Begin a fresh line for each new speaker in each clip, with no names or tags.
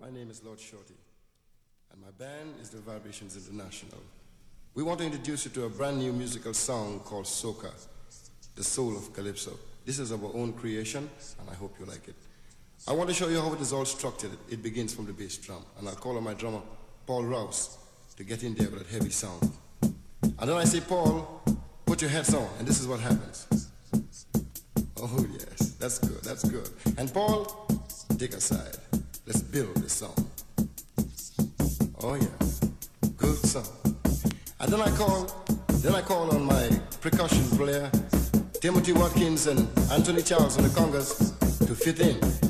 My name is Lord Shorty, and my band is the Vibrations International. We want to introduce you to a brand new musical song called Soca, the soul of Calypso. This is our own creation, and I hope you like it. I want to show you how it is all structured. It begins from the bass drum, and I'll call on my drummer, Paul Rouse, to get in there with that heavy sound. And then I say, Paul, put your heads on, and this is what happens. Oh, yes, that's good, that's good. And Paul, take a side. Build song. Oh, yeah, good song. And then I call, then I call on my percussion player, Timothy Watkins and Anthony Charles on the congas to fit in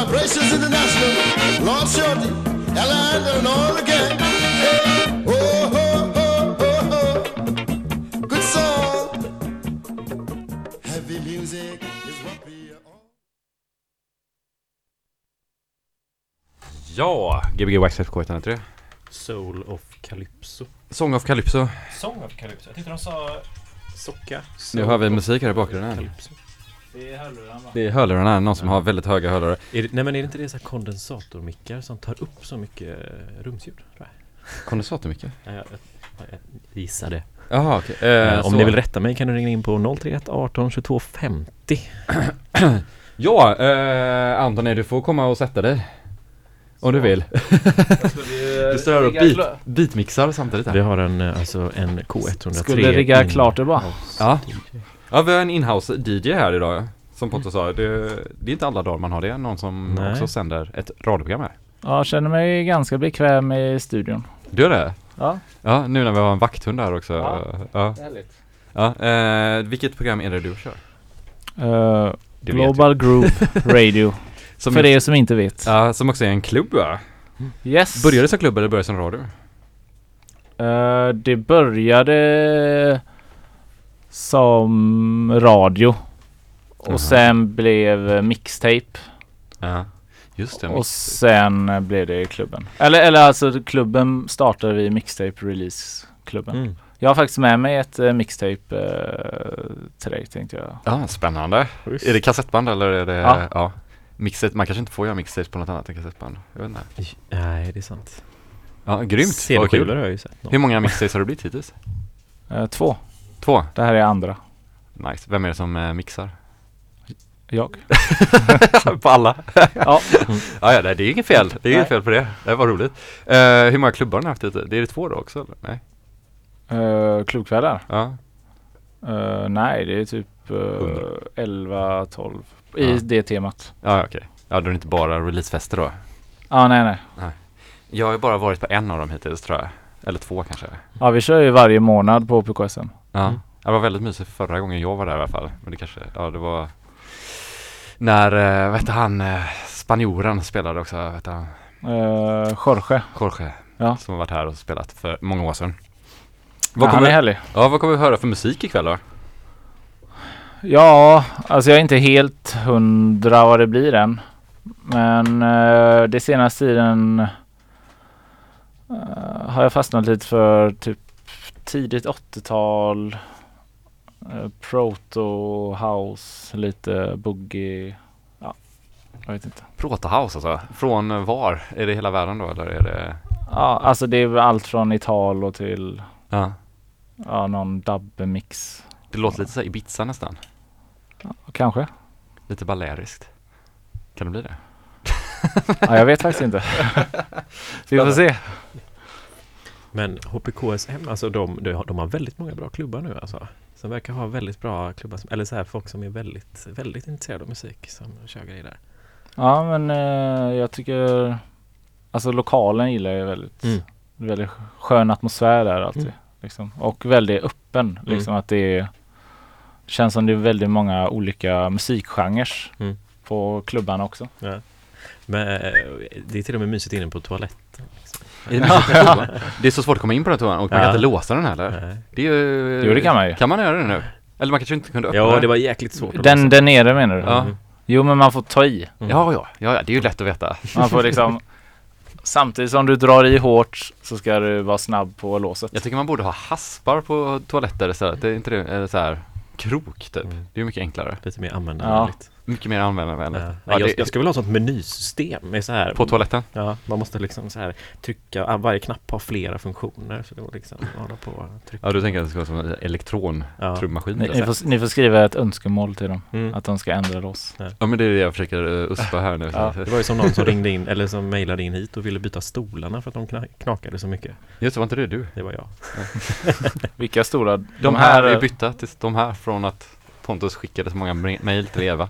Vibrations International. Lord Shorty, Ella and all. Hey, oh, oh, oh, oh, oh. Good song. Heavy music is what we are all.
Ja, Gbg Wax FK103.
Soul of Calypso.
Song of Calypso.
Song of Calypso. Jag tyckte de sa...
Socka.
Nu hör vi musik här i bakgrunden.
Calypso.
Det är hörlurarna va?
Det är hörlurarna, någon som har väldigt höga hörlurar.
Är det, nej men är det inte det så här kondensatormickar som tar upp så mycket eh, rumsljud?
Kondensatormickar?
Ja, jag, jag, jag gissar det.
Jaha okej.
Eh,
Eh,
om
så.
ni vill rätta mig kan du ringa in på 031 18 22 50.
Ja, eh, Antoni du får komma och sätta dig. Om du vill. Du står och beat, beatmixar samtidigt
Vi
här.
har en, eh, alltså en K103
Skulle rigga klart det bara.
Ja. Ja, vi har en inhouse DJ här idag. Som Pontus sa, det, det är inte alla dagar man har det. Någon som
Nej.
också sänder ett radioprogram här.
Ja, jag känner mig ganska bekväm i studion.
Du gör det?
Ja.
Ja, nu när vi har en vakthund här också.
Ja.
Ja.
Härligt.
ja. Eh, vilket program är det du kör?
Uh,
Det vet
Global Groove Radio.
Som
för er som inte vet.
Ja, som också är en klubb va?
Yes.
Började det som klubb eller började det som radio?
Eh, det började som radio. Och
Mhm.
sen blev eh, mixtape.
Ja. Just det,
Och
mix.
sen eh, blev det klubben. Eller, eller alltså klubben startade vi mixtape release klubben.
Mm.
Jag har faktiskt med mig ett eh, mixtape eh, till dig tänkte jag.
Ja, spännande.
Schysst.
Är det kassettband eller är det,
Ja.
ja. Mixet, man kanske inte får göra mixtape på något annat än kassettband. Jag vet inte.
Nej, det är sant.
Ja, grymt. Vad
CD-skivor
kul.
har jag ju sett.
Hur många mixtapes har det blivit hittills?
Eh, två.
Två?
Det här är andra.
Nice. Vem är det som eh, mixar?
Jag.
på alla?
Ja.
ja, ja, nej, det är inget fel. Det är inget
Nej.
fel på det. Det var roligt. Uh, hur många klubbar har ni haft ute? Det är det två då också eller? Nej?
Uh, klubbkvällar?
Ja.
Eh, nej, det är typ uh, 11, 12 i
Ja.
det temat.
Ja, okej. Ja, då är det inte bara releasefester då?
Ja, nej, nej.
Jag har ju bara varit på en av dem hittills tror jag. Eller två kanske.
Ja, vi kör ju varje månad på PKSM.
Ja.
Mm.
Det var väldigt mysigt förra gången jag var där i alla fall. Men det kanske, ja det var när, uh, vad hette han, uh, spanjoren spelade också, vad hette han?
Uh, Jorge.
Jorge.
Ja.
Som har varit här och spelat för många år sedan.
Ja,
Vad
han är
kommer,
härlig.
ja, vad kommer vi höra för musik ikväll då?
Ja, alltså jag är inte helt hundra vad det blir än. Men uh, det senaste tiden eh, har jag fastnat lite för typ tidigt 80-tal. Uh, proto house, lite boogie. Ja, jag vet inte.
Protohouse alltså. Från eh, var? Är det hela världen då eller är det?
Ja, alltså det är allt från Italo till
Ja.
ja, någon dub-mix.
Det låter lite så här Ibiza nästan.
Kanske.
Lite baleriskt. Kan det bli det?
Ja, jag vet faktiskt inte. Vi får se.
Men HPKSM, alltså de, de, har, väldigt många bra klubbar nu alltså. Som verkar ha väldigt bra klubbar, som, eller så här folk som är väldigt, väldigt intresserade av musik som kör grejer där.
Ja, men eh, jag tycker Alltså lokalen gillar jag väldigt.
Mm.
Väldigt skön atmosfär där alltid.
Mm.
Liksom. Och väldigt öppen. Liksom att det är känns som det är väldigt många olika musikgenrer
Mm.
på klubbarna också.
Men eh, det är till och med mysigt inne på toaletten. Liksom.
Är det, mysigt på toan? det är så svårt att komma in på den toan och man
Ja.
kan inte låsa den heller.
Nej.
Det är ju...
Jo, det kan man ju.
Kan man göra det nu? Eller man kanske inte kunde öppna
Ja, det var jäkligt svårt att
Den
låsa.
där nere menar du?
Ja.
Mm.
Jo men man får ta i.
Mm.
Ja, ja, ja, ja, det är ju lätt att veta.
Man får liksom Samtidigt som du drar i hårt så ska du vara snabb på låset.
Jag tycker man borde ha haspar på toaletter istället. Det är inte det, eller så här krok typ.
Mm.
Det är mycket enklare.
Lite mer användarvänligt.
Mycket mer användarvänligt.
Ja.
Ja,
jag,
det-
jag skulle vilja ha ett sånt menysystem med så här
På toaletten?
Ja, man måste liksom så här trycka, varje knapp har flera funktioner så då liksom hålla på och trycka.
Ja, du tänker att det ska vara som en elektrontrummaskin?
Ni,
Ja.
ni, får, ni får skriva ett önskemål till dem.
Mm.
Att de ska ändra lås.
ja, men det är det jag försöker uh, uspa här nu.
Ja.
Det var ju som någon som ringde in, eller som mejlade in hit och ville byta stolarna för att de kna- knakade så mycket.
Just det, var inte det du?
Det var jag.
Vilka stora?
De, här är bytta till de här från att Pontus skickade så många me- mejl till Eva.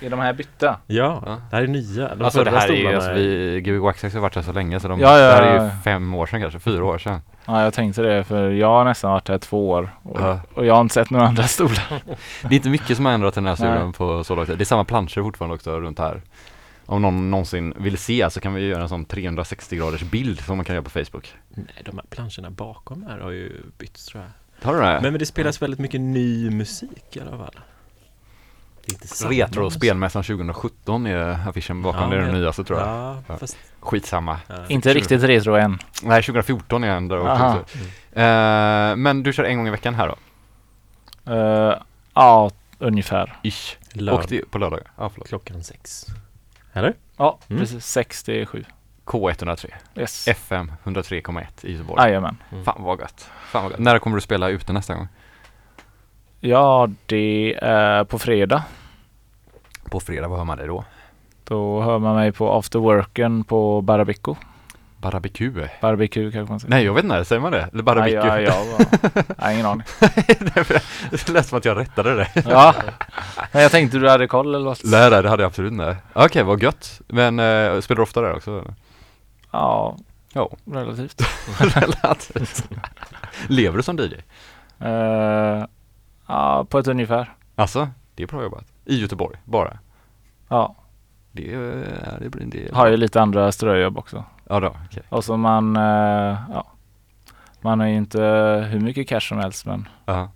Är de här bytta?
Ja,
Ja.
det här är nya. De
alltså det här är ju, alltså, vi, Gbg Waxax har varit här så länge så de,
Ja, ja,
det här är ju fem år sedan kanske, fyra år sedan.
Ja jag tänkte det för jag har nästan varit här två år. Och,
Ja.
och jag har inte sett några andra stolar.
Det är inte mycket som har ändrat den här studion på så lång tid. Det är samma planscher fortfarande också runt här. Om någon någonsin vill se så kan vi göra en sån 360 graders bild som man kan göra på Facebook.
Nej, de här planscherna bakom här har ju bytts tror jag.
Har du det?
Men, men det spelas väldigt mycket ny musik i alla fall. Det är inte samma
Retro
musik.
spelmässan 2017 är affischen bakom,
Ja,
det är den nyaste tror jag.
Ja, fast...
Skitsamma.
Ja.
inte riktigt retro än.
Nej, 2014 är den där också. Eh, men du kör en gång i veckan här då?
Eh, ja, ungefär.
Ish.
Lörd-
Och det, på lördagar? Ja, förlåt.
Klockan sex. Eller?
Ja,
Mm.
precis. 6 till 7.
K103.
Yes.
FM 103,1 i Göteborg.
Jajamän.
Mm.
Fan vad gött. Fan vad gött. När kommer du spela ute nästa gång?
Ja, det är på fredag.
På fredag, vad hör man dig då?
Då hör man mig på after worken på Barabico.
Barbecue?
Barbecue kanske man säger.
Nej, jag vet inte, säger man det? Eller
ja, ja, jag har ingen aning.
det lät som att jag rättade det.
Ja, men jag tänkte du hade koll eller vad?
Nej, nej, det hade jag absolut inte. Okej, vad gött. Men äh, spelar du ofta där också?
Ja,
Ja,
relativt.
relativt. Lever du som DJ?
Eh, ja, på ett ungefär.
Alltså, det är bra jobbat. I Göteborg, bara.
Ja,
Det, är- det blir en del.
har ju lite andra ströjobb också.
Ja då, okej.
Och så man, eh, ja, man har ju inte hur mycket cash som helst men
Ja.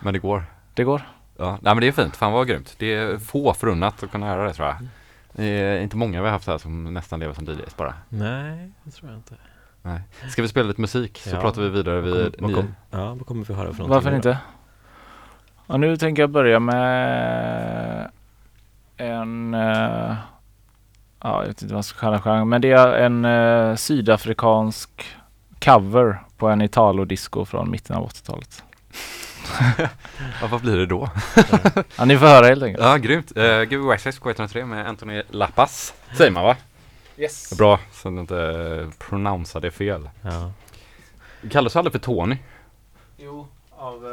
Men det går.
det går.
Ja, nej men det är fint. Fan vad grymt. Det är få förunnat att kunna göra det tror jag. Det är inte många vi har haft här som nästan lever som DJs bara.
Nej, det tror jag inte.
Nej. Ska vi spela lite musik så
Ja.
pratar vi vidare vid
Vad kom, vad kom, ja, vad kommer vi höra för någonting
Varför
nu då?
Ja, nu tänker jag börja med en... eh, ja, jag vet inte vad jag ska kalla genre, men det är en eh, sydafrikansk cover på en Italo-disco från mitten av 80-talet.
Ja, vad blir det då?
Ja, ni får höra helt enkelt.
Ja, grymt. Uh, Give Me Access K103 med Anthony Lappas. Säger man va?
Yes.
Bra, så du inte uh, pronounsar det fel.
Ja.
Kallas du aldrig för Tony?
Jo, av eh,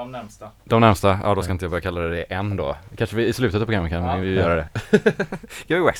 de närmsta.
De närmsta, ja då ska inte jag börja kalla det än då. Kanske vi, i slutet av programmet kan
Ja.
vi göra det. Give Me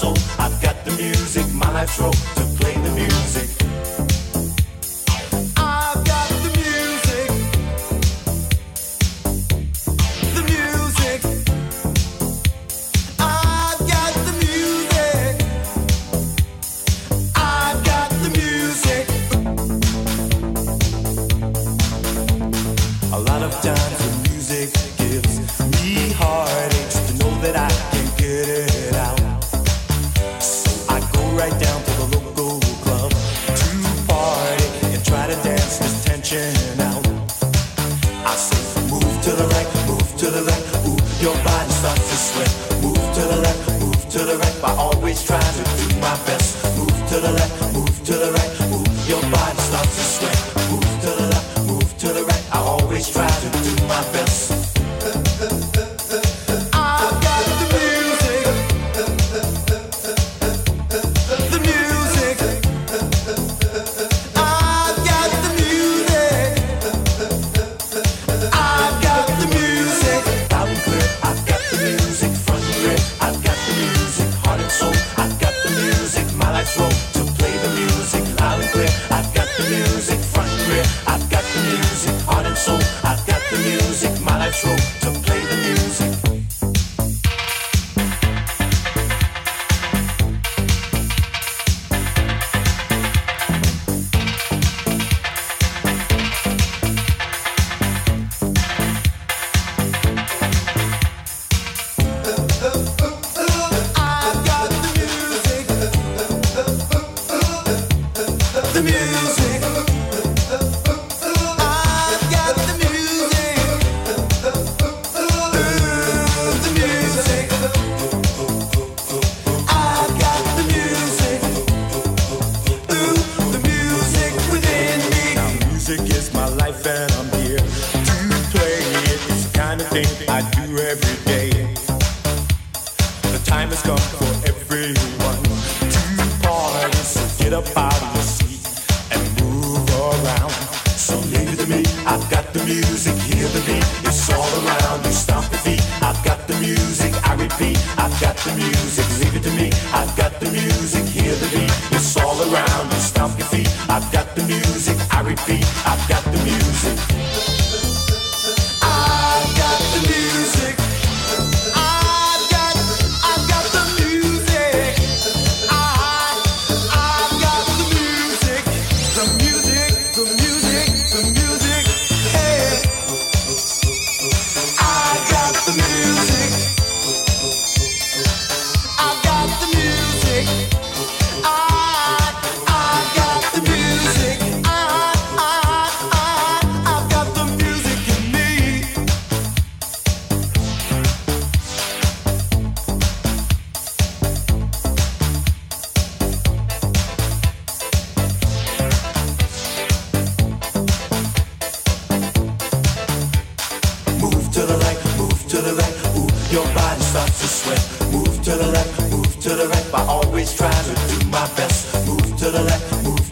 So I've got the music, my life's role to play the music.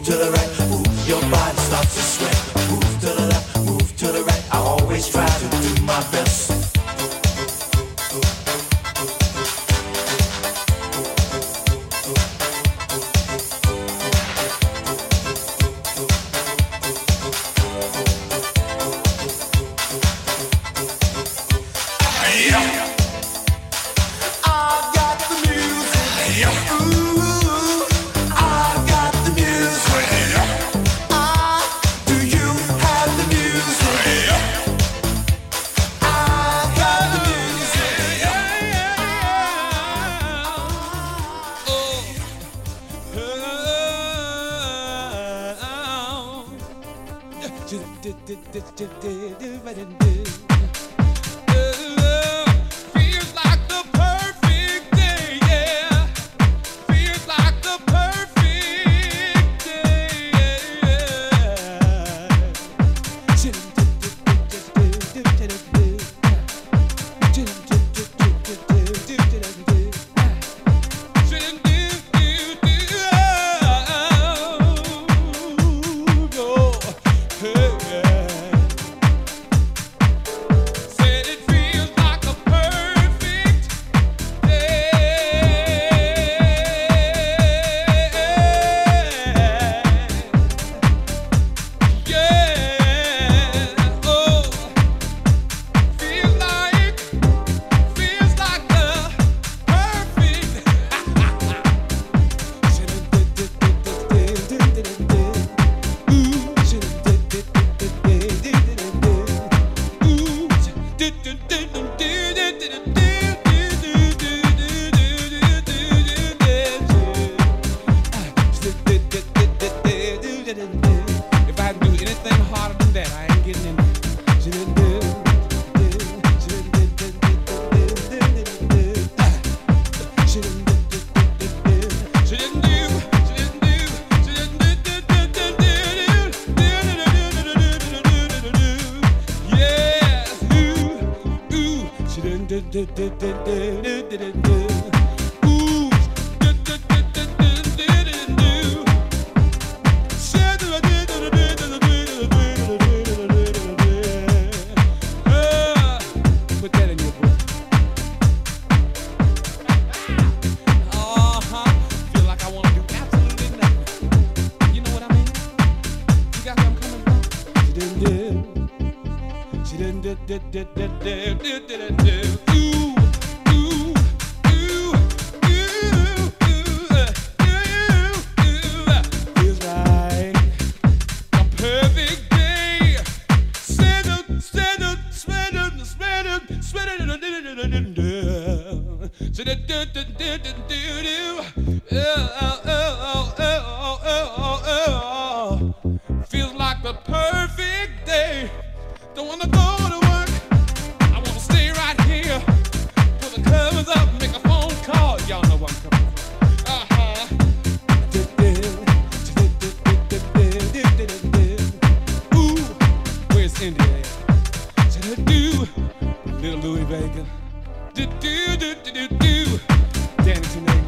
To the right. do do
do do little Louis Vega, do do do do do, do. Danny Janae.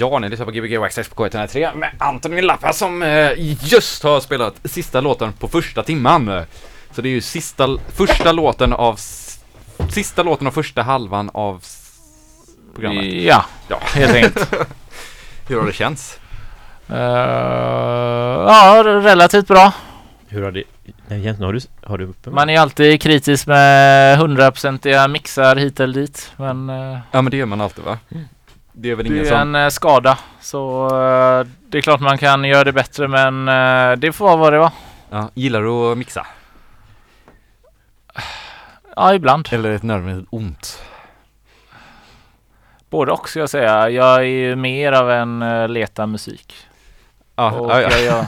Ja, ni lyssnar på Gbg Access på K103 med Anthony Lappa som eh, just har spelat sista låten på första timman. Så det är ju sista, första låten av, sista låten av första halvan av programmet.
Ja,
Ja.
helt enkelt.
Hur har det känts?
Eh, ja, relativt bra.
Hur har det... Nej, har du... Har du uppe
Man är alltid kritisk med hundraprocentiga mixar hit eller dit. Men eh,
Ja, men det gör man alltid va? Det är väl ingen
det är
som...
en eh, skada. Så eh, det är klart man kan göra det bättre men eh, det får vara vad det var.
Ja, gillar du att mixa?
Ja, ibland.
Eller ett nödvändigt ont?
Både och ska jag säga. Jag är ju mer av en leta musik.
Ja,
Och
ja, ja.
jag,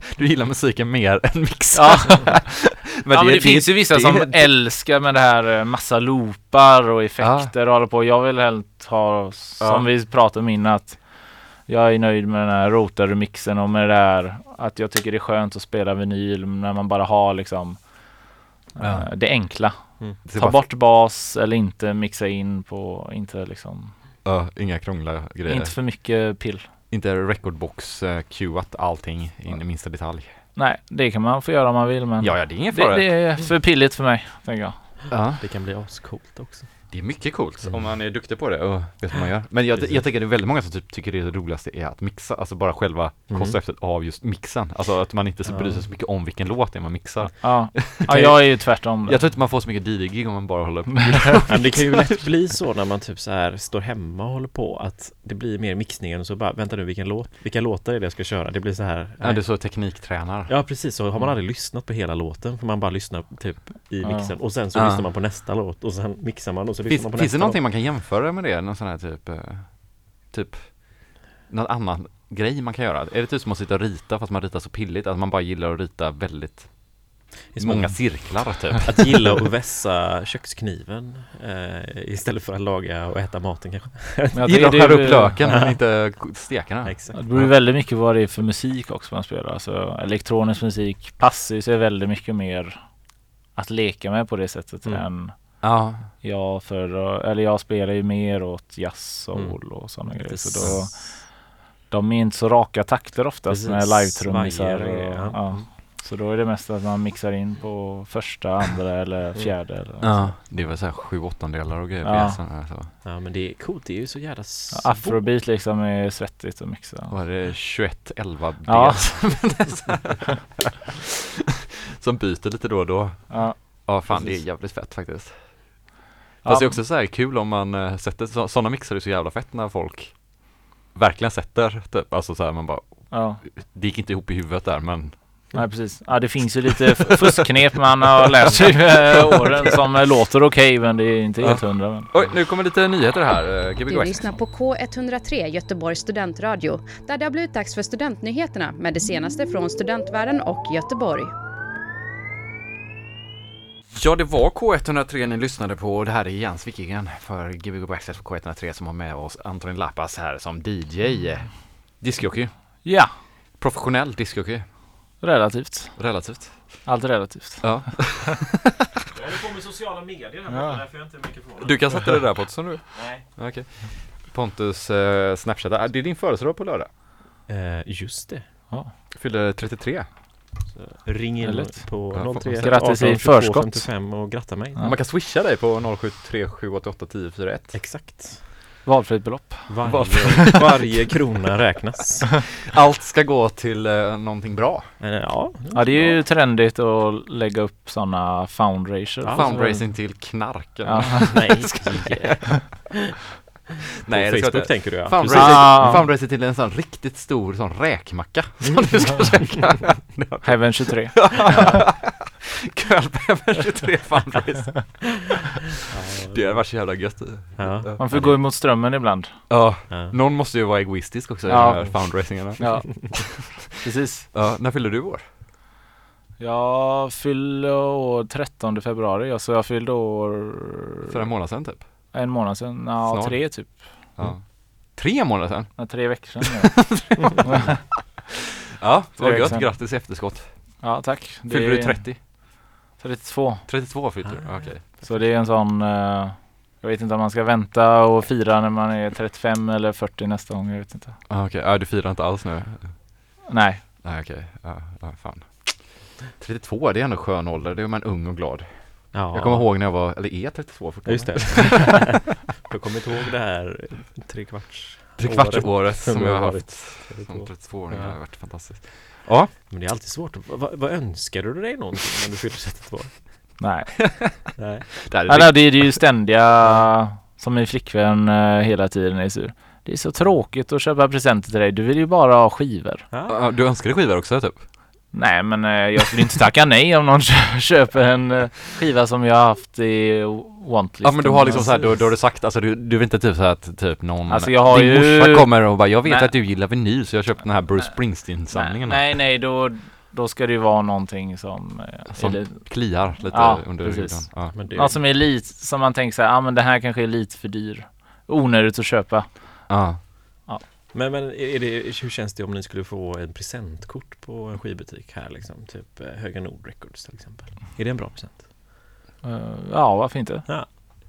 Du gillar musiken mer än mixa?
ja.
men
ja, men det, finns ju vissa
det-
som älskar med det här eh, massa loopar och effekter och håller på. Jag vill helt ha, som
Ja.
vi pratade om innan, att jag är nöjd med den här rotar-remixen och med det där att jag tycker det är skönt att spela vinyl när man bara har liksom
Ja.
eh, det enkla.
Det är
Ta
bara-
bort bas eller inte mixa in på, inte liksom,
Ja, inga krångliga grejer.
inte för mycket pill.
Inte recordbox uh, cueat allting in i minsta detalj.
Nej, det kan man få göra om man vill men
Ja, ja, det är ingen
det,
fara.
det är för pilligt för mig, tänker jag.
ja.
Det kan bli ascoolt också.
Det är mycket coolt
Mm.
om man är duktig på det och vet vad man gör. Men jag, jag tänker det är väldigt många som typ tycker det, roligaste är att mixa, alltså bara själva
Mm.
konceptet av just mixen. Alltså att man inte så
Ja.
bryr sig så mycket om vilken låt det är man mixar.
Ja, ja jag är ju tvärtom.
Jag tror inte man får så mycket DJ-gig om man bara håller på.
Men det kan ju lätt bli så när man typ så här står hemma och håller på att det blir mer mixningen och så bara vänta nu vilken låt, vilka låtar är det jag ska köra? Det blir så här.
Ja, det är så tekniktränar.
Ja precis, så har man aldrig lyssnat på hela låten för man bara lyssnar typ i
Ja.
mixen och sen så
Ja.
lyssnar man på nästa låt och sen mixar man och så
Finns, finns det någonting man kan jämföra med det? Någon sån här typ, eh, typ, någon annan grej man kan göra? Är det typ som att sitta och rita fast man ritar så pilligt? Att man bara gillar att rita väldigt många
att-
cirklar typ?
Att gilla att vässa kökskniven eh, istället för att laga och äta maten kanske.
Jag
Gillar att skära upp löken men inte steka den.
Exakt.
Det beror väldigt mycket vad det är för musik också man spelar. Alltså elektronisk musik, passiv är väldigt mycket mer att leka med på det sättet
Mm.
än
Ja,
jag för, eller jag spelar ju mer åt jazz, soul
Mm.
och sådana grejer. Så då, de är inte så raka takter oftast
Precis.
med live-trummisar. Och-
ja.
Ja. Så då är det mest att man mixar in på första, andra eller fjärde. Eller
ja. Det är väl såhär sju åttondelar och grejer
Ja.
jazzen. Alltså.
Ja men det är coolt, det är ju så jävla svårt.
Afrobeat liksom är svettigt att mixa.
Vad är det? 21, 11 B?
Ja.
Som byter lite då och då.
Ja.
Ja fan det är jävligt fett faktiskt.
Ja.
Fast det är också så här kul om man äh, sätter, så, sådana mixar är så jävla fett när folk verkligen sätter typ, alltså så här man bara,
Ja.
det gick inte ihop i huvudet där men
Nej precis. Ja det finns ju lite fuskknep man har lärt sig med åren som eh, låter okej men det är inte helt hundra. Men.
Oj, nu kommer lite nyheter här. eh, Gbg
Du lyssnar på K103 Göteborgs studentradio där det har blivit dags för studentnyheterna med det senaste från studentvärlden och Göteborg.
Ja, det var K103 ni lyssnade på och det här är Jens Wickingen för Gbg Backstairs på K103 som har med oss Antonin Lappas här som DJ. Discjockey.
Ja,
Professionell discjockey.
relativt.
Relativt.
Allt relativt.
Ja.
Jag håller på med sociala medier här
Ja.
därför jag inte är mikrofonen.
Du kan sätta det där Pontus om du
Nej.
Okej. Pontus eh, Snapchat, Ah, det är din födelsedag på lördag.
Eh, just det.
Fyller 33.
Ring in
Härligt.
på
Ja, får-
031
Grattis i
18 22
förskott.
55 och gratta mig.
Ja.
Man kan swisha dig på 073788 1041.
Exakt.
Valfritt belopp.
Varje, varje krona räknas.
Allt ska gå till eh, någonting bra.
Eh, ja,
Ja det är ju trendigt att lägga upp sådana fundraiser.
Ja,
Fundraising till knarken.
Ja.
Nej,
Nej,
på Facebook tänker du ja.
Fundraising,
Ah.
fundraising till en sån riktigt stor sån räkmacka som du ska käka.
Heaven 23.
Kölpepper 23 fundraising. Det hade varit så jävla gött.
Ja.
Man får gå emot strömmen ibland.
Ja,
Ja.
någon måste ju vara egoistisk också i
Ja.
de här fundraisingarna.
Ja, precis.
Ja, när fyller du år?
Jag fyllde år 13 februari, så jag fyllde år
För en månad sedan typ?
En månad sedan. Ja,
Snart.
tre typ.
Ja. Tre månader sedan?
Ja, tre veckor sedan. Ja,
Ja, vad
veckor
gött. Grattis i efterskott.
ja tack. Det
Fyller du
är
30?
32.
32 fyller du? Okej.
Så det är en sån, eh, Jag vet inte om man ska vänta och fira när man är 35 eller 40 nästa gång. Jag vet inte.
Ah, Okej, ja, du firar inte alls nu?
Nej,
Nej okej, ja, ja, fan. 32, det är ändå skön ålder, då är man ung och glad.
Ja.
Jag kommer ihåg när jag var, eller är 32
Ja,
fortfarande?
just det. jag kommer inte ihåg det här tre kvarts
Tre kvarts året som jag har haft som 32-åring,
Ja.
det har varit fantastiskt. Ja,
Men det är alltid svårt. Vad, vad önskar du dig någonting när du fyller 32?
nej.
Nej.
det är
Eller det är ju ständiga, som min flickvän eh, hela tiden är sur. Det är så tråkigt att köpa presenter till dig. Du vill ju bara ha skivor.
Ja.
Ja, Du önskar dig skivor också typ?
Nej, men eh, jag skulle inte tacka nej om någon kö- köper en eh, skiva som jag har haft i wantlisten.
Ja men du har liksom såhär, då, då har du sagt, alltså du, du vill inte typ såhär att typ någon
Alltså, jag har
Din
ju-
morsa kommer och bara, jag vet
Nej.
att du gillar vinyl så jag har köpt den här Bruce Springsteen-samlingen här."
nej, nej, då, då ska det ju vara någonting som, eh,
Som
är li-
Kliar lite
Ja,
under
precis.
huden. Ja.
Men det,
något som är lite, som man tänker såhär, ja ah, men det här kanske är lite för dyr. Onödigt att köpa.
Ja.
Men, men är det, hur känns det om ni skulle få en presentkort på en skivbutik här liksom? Typ eh, Höga Nord Records till exempel. Är det en bra present?
Eh, ja, varför inte?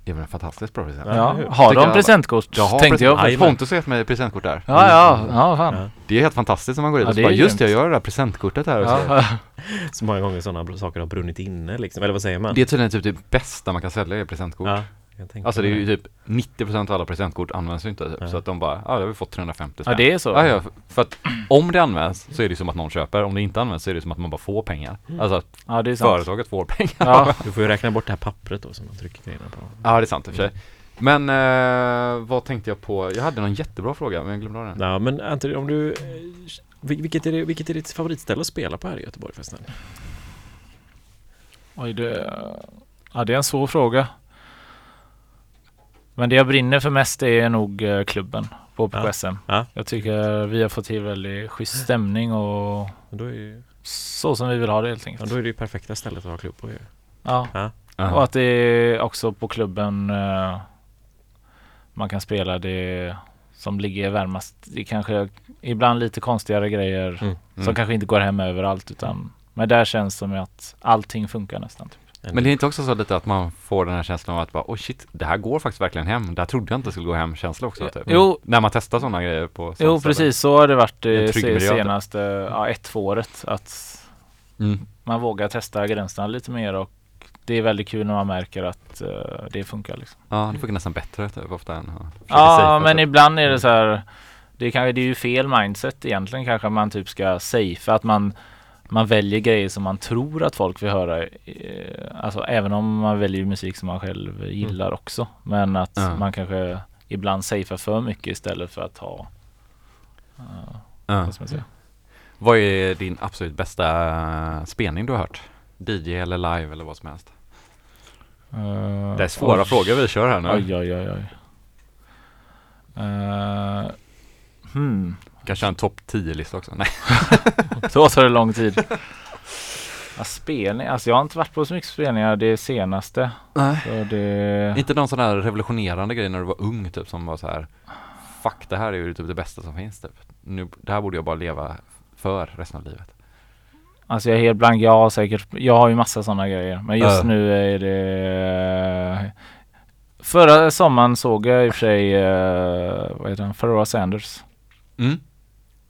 Det är väl en fantastiskt bra present.
Ja,
Ja, har de
jag-
presentkort?
Jag har
tänkte jag.
present-
Aj,
Pontus har gett mig presentkort där.
Ja, ja, ja, fan.
Ja.
Det är helt fantastiskt när man går dit
Ja,
och så
det
bara,
är
just det, jag gör det där presentkortet här.
Ja,
Så många gånger sådana saker har brunnit inne liksom, eller vad säger man?
Det är tydligen typ det bästa man kan sälja är presentkort. Alltså det är ju typ 90% av alla presentkort används ju inte typ. Så att de bara, ja det har vi fått 350 spänn.
ja, det är så.
Ja, ja, för- att om det används så är det som att någon köper, om det inte används så är det som att man bara får pengar. Alltså att
Ja, det är sant.
företaget får pengar.
Ja,
Du får ju räkna bort det här pappret då som man trycker grejerna på.
Ja, det är sant i och för sig. Men eh, vad tänkte jag på? Jag hade någon jättebra fråga men jag glömde den.
Ja, men Anton, om du... eh, vil- Vilket är, det, vilket är ditt favoritställe att spela på här i Göteborg förresten?
Oj, det, ja, det är en svår fråga. Men det jag brinner för mest är nog eh, klubben på
Ja.
PKSM.
Ja.
Jag tycker vi har fått till väldigt schysst stämning och
ju-
så som vi vill ha det helt
ja,
enkelt.
då är det ju perfekta stället att ha klubb på ju.
Ja.
Ja.
Ja.
Och att det är också på klubben eh, man kan spela det som ligger varmast. Det kanske ibland lite konstigare grejer
Mm.
som
Mm.
kanske inte går hem överallt utan men där känns det som att allting funkar nästan. Typ.
Men det är inte också så lite att man får den här känslan av att bara, oh shit, det här går faktiskt verkligen hem. Det här trodde jag inte skulle gå hem känsla också. Typ.
Jo.
När man testar sådana grejer på
Jo
ställe.
precis så har det varit
Det är
senaste ja, ett, två året att
Mm.
man vågar testa gränserna lite mer och det är väldigt kul när man märker att eh, det funkar liksom.
Ja, det funkar nästan bättre typ, ofta än att
Ja men
typ.
ibland är det så här det, kan, det är ju fel mindset egentligen kanske man typ ska safea att man man väljer grejer som man tror att folk vill höra. eh, Alltså även om man väljer musik som man själv gillar också. Men att
Ja.
man kanske ibland safear för mycket istället för att ha eh,
Ja.
vad?
Vad är din absolut bästa eh, spelning du har hört? DJ eller live eller vad som helst?
Eh,
Det är svåra
oj.
frågor vi kör här nu.
Oj, oj, oj, oj. Uh, hmm.
Kanske en topp 10-lista också? Nej.
Då tar det lång tid. Ja, spelning, alltså jag har inte varit på så mycket spelningar det senaste.
Nej.
Så det...
Inte någon sån här revolutionerande grej när du var ung typ som var så här Fuck det här är ju typ det bästa som finns typ. Nu, det här borde jag bara leva för resten av livet.
Alltså jag är helt blank, jag har säkert, jag har ju massa sådana grejer. Men just
Ja.
nu är det Förra sommaren såg jag i och för sig, uh, vad heter han, Pharoah Sanders.
Mm.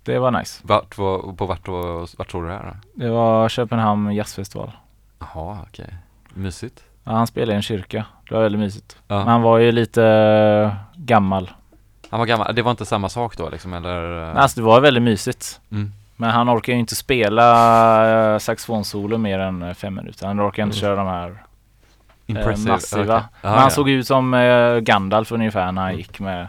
Det var nice.
Vart, var, på vart, var, vart såg du det här då?
Det var Köpenhamn jazzfestival.
Jaha, okej. Mysigt.
Ja, han spelade i en kyrka. Det var väldigt mysigt.
Ja.
Men han var ju lite eh, gammal.
Han var gammal, det var inte samma sak då liksom eller? eh,
Alltså det var väldigt mysigt.
Mm.
Men han orkar ju inte spela uh, saxofonsolo mer än eh, fem minuter. Han orkar inte
Mm.
köra de här eh, massiva.
okej. Ja,
Men han
ja.
såg ut som eh, Gandalf ungefär när han
Mm.
gick med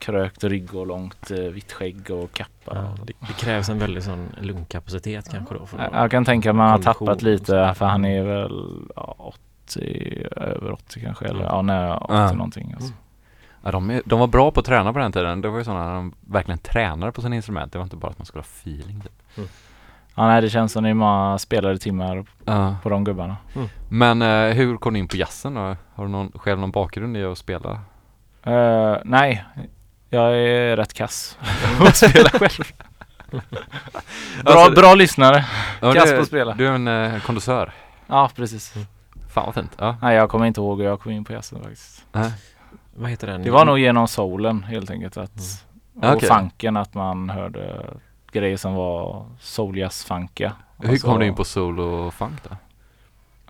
krökt rygg och långt eh, vitt skägg och kappa.
Ja, det, det krävs en väldig sån lungkapacitet kanske då. För
Jag, jag kan tänka mig att han har tappat lite för han är väl ja, 80, över 80 kanske eller
Mm.
ja, nära 80
Ja.
någonting. Alltså.
Ja, de, är, de var bra på att träna på den tiden. Det var ju sådana de verkligen tränade på sina instrument. Det var inte bara att man skulle ha feeling typ.
Ja, nej, det känns som det är många spelade timmar
Ja.
på de gubbarna.
Men eh, hur kom du in på jazzen då? Har du någon, själv någon bakgrund i att spela?
Eh, nej, jag är rätt kass på att spela själv. bra,
Alltså,
bra lyssnare.
Ja,
Kass på att spela.
Du är en eh, kondensör.
Ja, precis.
Fan vad fint. Ja.
Nej jag kommer inte ihåg hur jag kom in på jazzen faktiskt.
Nej.
Vad heter den?
Det var nog genom soulen helt enkelt. Att,
Mm.
Och
okej.
funken att man hörde grejer som var souljazz-funkiga.
Hur kom du in på soul och funk då?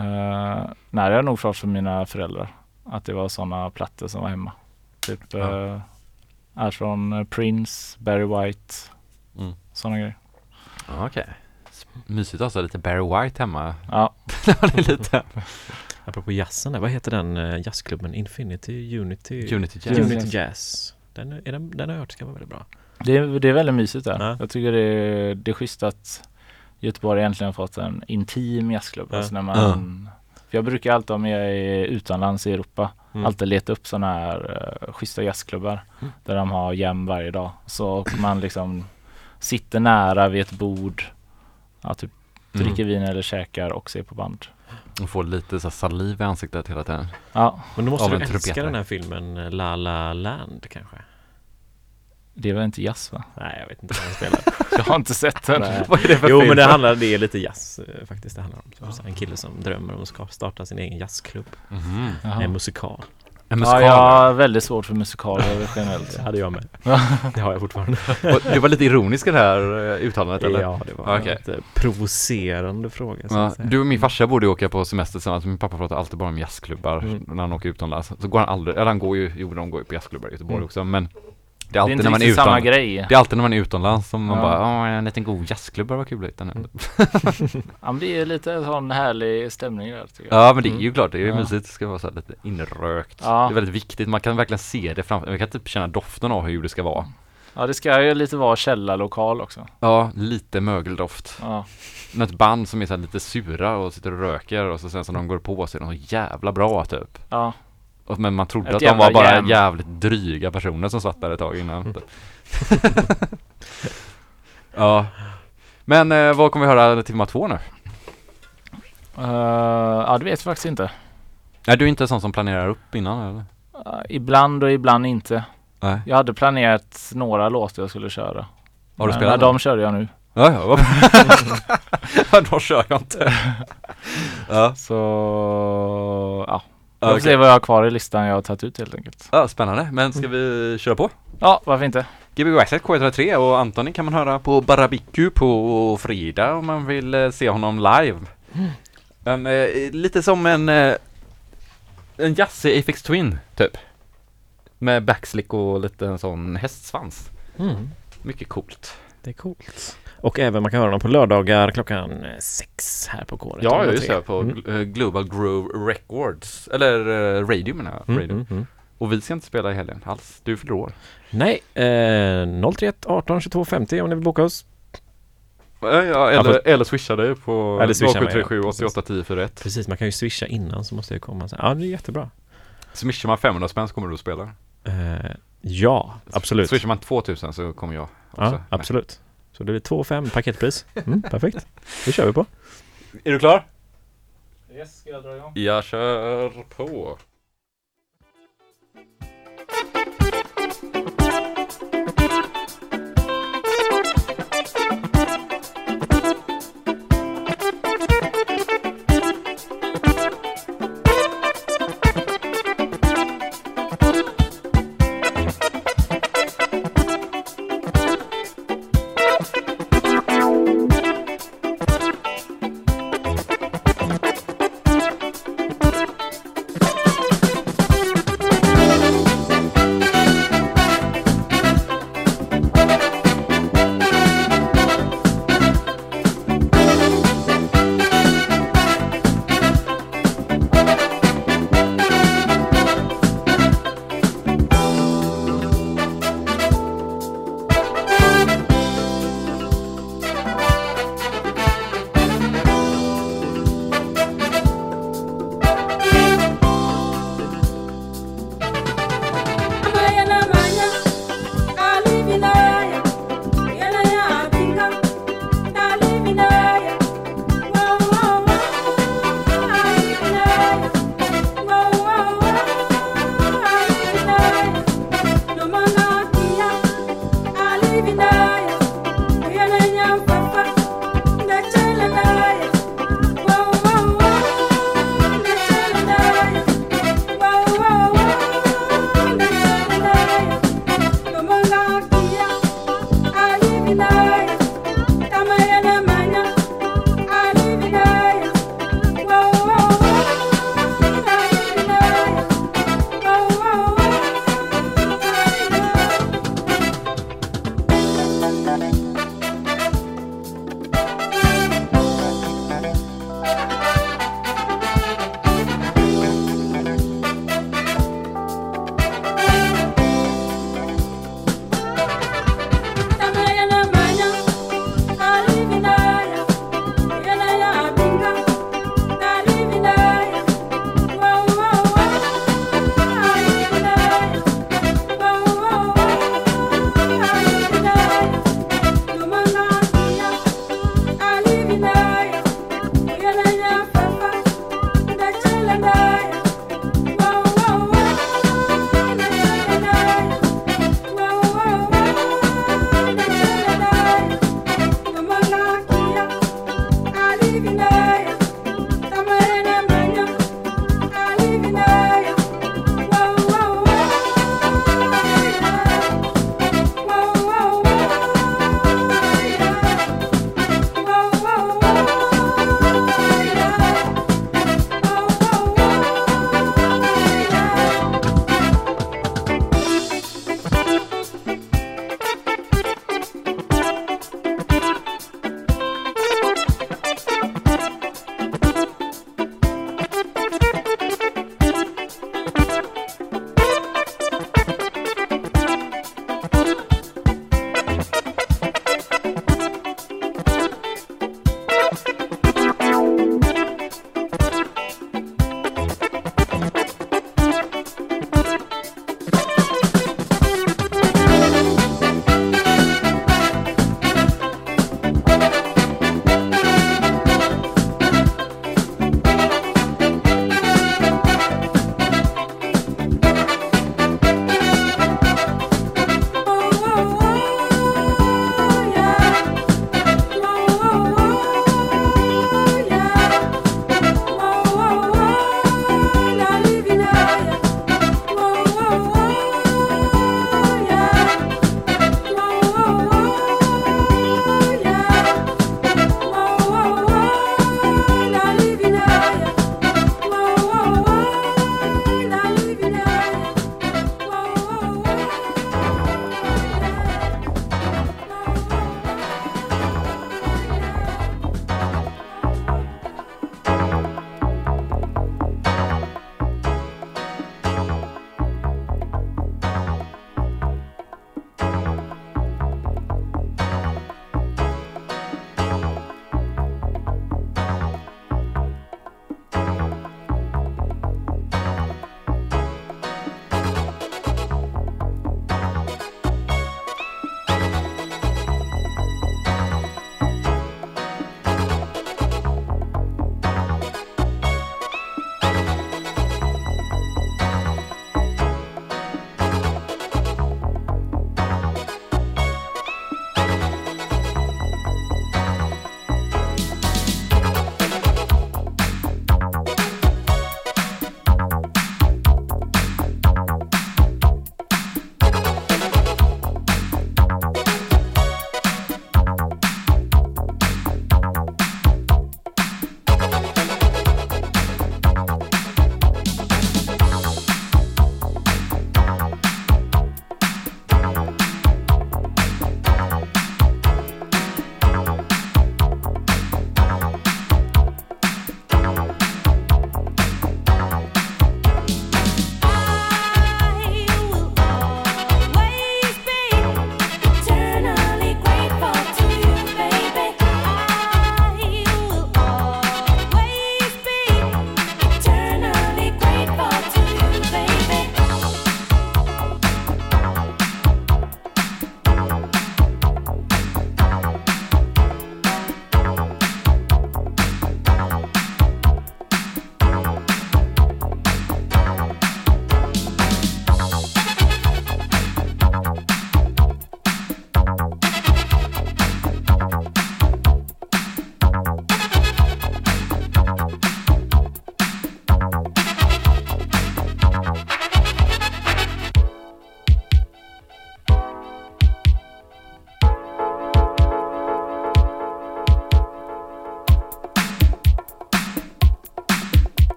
Uh, nej det har nog först för mina föräldrar. Att det var sådana plattor som var hemma. Typ
Ja.
eh, är från eh, Prince, Barry White,
Mm.
sådana grejer.
Ja, Okej. S- Mysigt ha lite Barry White hemma.
Ja,
det är lite
Apropå jazzen där, vad heter den eh, jazzklubben? Infinity Unity?
Unity Jazz.
Unity Jazz. Den, är den, den har jag hört ska vara väldigt bra.
det, är- det är väldigt mysigt där.
Ja.
Jag tycker det är, det är schysst att Göteborg egentligen fått en intim jazzklubb.
Ja.
Alltså när man, För jag brukar alltid om jag är utomlands i Europa
Mm.
alltid leta upp sådana här uh, schyssta jazzklubbar där de har jam varje dag. Så man liksom sitter nära vid ett bord, ja, typ
Mm.
dricker vin eller käkar och ser på band.
Och får lite så saliv i ansiktet hela tiden.
Ja,
Men då måste
Av
du
en
älska den här filmen eh, La La Land kanske?
Det var inte jazz va?
Nej, jag vet inte vad den spelar.
Jag har inte sett den.
Vad är det för
Jo
film?
men det handlar, det är lite jazz eh, faktiskt det handlar om. Så, en kille som drömmer om att ska starta sin egen jazzklubb.
Jaha.
En musikal.
En
Ja,
musikal.
jag har väldigt svårt för musikaler generellt.
Det hade jag med. Det har jag fortfarande.
Och Du var lite ironisk i det här eh, uttalandet eller?
Ja, det var
Okej.
en lite provocerande fråga. Så
Ja,
att säga.
du och min farsa borde åka på semester tillsammans. Min pappa pratar alltid bara om jazzklubbar
Mm.
när han åker utomlands. Så går han aldrig, eller han går ju, jo de går ju på jazzklubbar i Göteborg
Mm.
också men det är
Det är
alltid när man är
riktigt samma grej.
Det är alltid när man är utomlands som man
Ja.
bara, en liten god jazzklubb var kul att hitta nu.
Mm.
Ja, men det är lite sån härlig stämning där tycker jag.
Ja men det är ju klart, det är ju
Ja.
mysigt, det ska vara så lite inrökt.
Ja.
Det är väldigt viktigt, man kan verkligen se det framför, man kan typ känna doften av hur det ska vara.
Ja, det ska ju lite vara källarlokal också.
Ja, lite mögeldoft.
Ja,
Något band som är så lite sura och sitter och röker och så sen när de går på så är de så jävla bra typ.
ja.
Men man trodde
Ett
att de var bara
jam.
jävligt dryga personer som satt där ett tag innan.
Mm.
ja. Men eh, vad kommer vi höra timma två nu?
Uh, ja, det vet jag faktiskt inte.
Är du inte en sån som planerar upp innan eller?
Uh, ibland och ibland inte.
Nej.
Jag hade planerat några låtar jag skulle köra.
Har du
Men,
spelat dem?
de körde jag nu.
Ja, ja. Då kör jag inte. ja.
Så ja, jag får
okej.
se vad jag har kvar i listan jag har tagit ut helt enkelt.
ja, spännande. Men ska vi köra på?
Ja, varför inte?
Gbg Access K103 och Antoni kan man höra på Barabiku på fredag om man vill eh, se honom live. En, eh, lite som en eh, en jazzig Aphex Twin typ. Med backslick och lite en sån hästsvans.
Mm,
Mycket coolt.
det är coolt. Och även man kan höra dem på lördagar klockan eh, sex här på kåret.
Ja, just det. På
Mm.
eh, Global Grove Records. Eller eh, Radio menar jag.
Mm,
Radio.
mm, mm.
Och vi ska inte spela i helgen alls. Du fyller år.
Nej, eh, 031 18 22 50 om ni vill boka oss.
Ja, ja, eller,
fast-
eller swisha dig på
Eller swisha mig,
0737
ja.
88 10 41.
Precis, man kan ju swisha innan så måste jag komma. Ja, det är jättebra.
Swishar man 500 spänn så kommer du att spela.
Eh, ja, absolut.
Swishar man 2000 så kommer jag också.
Ja, absolut. Så det blir 2 5 paketpris. Mm, perfekt. Det kör vi på.
Är du klar?
Yes, ska jag dra igång?
Jag kör på.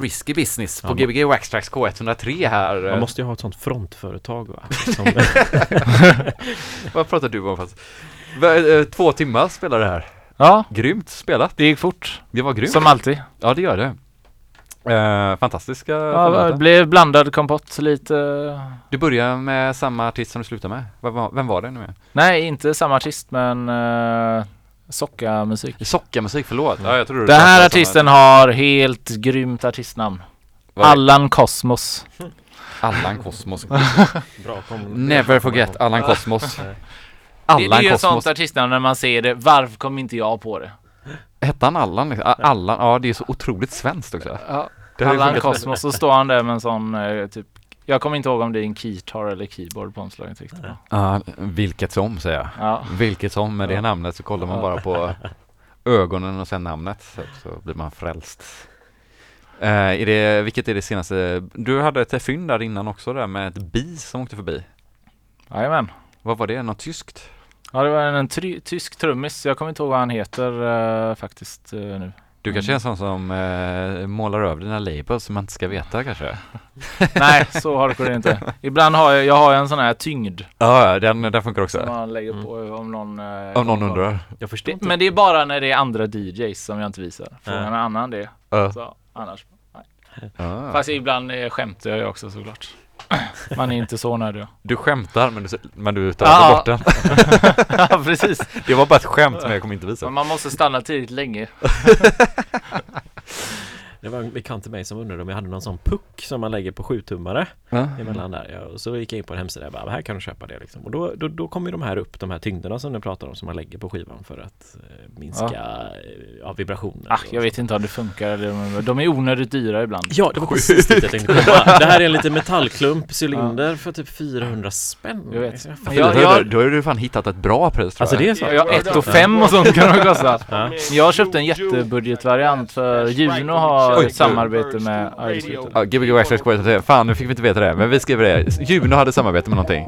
Risky business på
Ja,
Gbg Waxtrax K103 här.
Man måste ju ha ett sånt frontföretag va? Som,
Vad pratar du om fast? Eh, Två timmar spelar det här.
Ja,
Grymt spelat.
det gick fort.
Det var grymt.
Som alltid.
Ja, det gör det. Eh, fantastiska
Ja, det blev blandad kompott lite.
Du börjar med samma artist som du slutar med. Vem var, det nu?
Nej, inte samma artist men uh, socka-musik.
Sockarmusik, förlåt. Ja, jag tror du
Den här artisten har helt grymt artistnamn.
Vad är-
Allan Kosmos.
Allan Kosmos.
bra kom,
Never forget Allan Kosmos.
Det,
Allan
det är ju ett
Kosmos.
sånt artistnamn när man ser det. Varför kom inte jag på det?
Hette han Allan? liksom? A- Allan, ja det är så otroligt svenskt också.
Ja.
Det ju
Allan
funkat-
Kosmos, så står han där med en sån eh, typ Jag kommer inte ihåg om det är en keytar eller keyboard på omslaget riktigt.
Ja, vilket som säger jag.
Ja.
Vilket som med det
Ja.
namnet så kollar man
Ja.
bara på ögonen och sen namnet så, så blir man frälst. Eh, är det, vilket är det senaste? Du hade ett fynd där innan också där med ett bi som åkte förbi.
Jajamän.
Vad var det? Något tyskt?
Ja det var en, en try- tysk trummis, jag kommer inte ihåg vad han heter eh, faktiskt eh, nu.
Du kanske är
Mm.
en sån som eh, målar över dina labels som man inte ska veta kanske?
Nej, så har det inte. Ibland har jag, jag har en sån här tyngd
Ja, den, den funkar också.
som man lägger på om någon eh,
Om någon undrar.
Jag förstår
Det,
inte.
men det är bara när det är andra DJs som jag inte visar. Frågar någon annan det.
Ja.
Så, annars.
Ja.
Fast ibland eh, skämtar jag ju också såklart. Man är inte så nödig.
Du skämtar men du, men du tar
Ja.
bort den.
ja precis.
Det var bara ett skämt men jag kommer inte visa.
Men man måste stanna tillräckligt länge.
Det var en bekant till mig som undrade om jag hade någon sån puck som man lägger på sjutummare
Ja.
emellan där. Ja, och så gick jag in på en hemsida och bara, här kan du köpa det liksom. Och då, då, då kommer de här upp, de här tyngderna som du pratar om som man lägger på skivan för att eh, minska ja. Ja, vibrationer.
Ah, jag vet inte om det funkar eller de är onödigt dyra ibland.
Ja, det var precis dit jag tänkte komma. Det här är en liten metallklump, cylinder för typ 400 spänn.
Jag vet.
Jag
jag-
då,
jag-
då har du fan hittat ett bra pris tror
Alltså
jag.
det är så?
Ja, ett och fem och sånt kan de kosta.
Ja.
Jag har köpt en jättebudgetvariant för Juno har
Oj.
samarbete med
ja, Gbg Waxtrax K103. Fan, nu fick vi inte veta det. Men vi skriver det. Juno hade samarbete med någonting.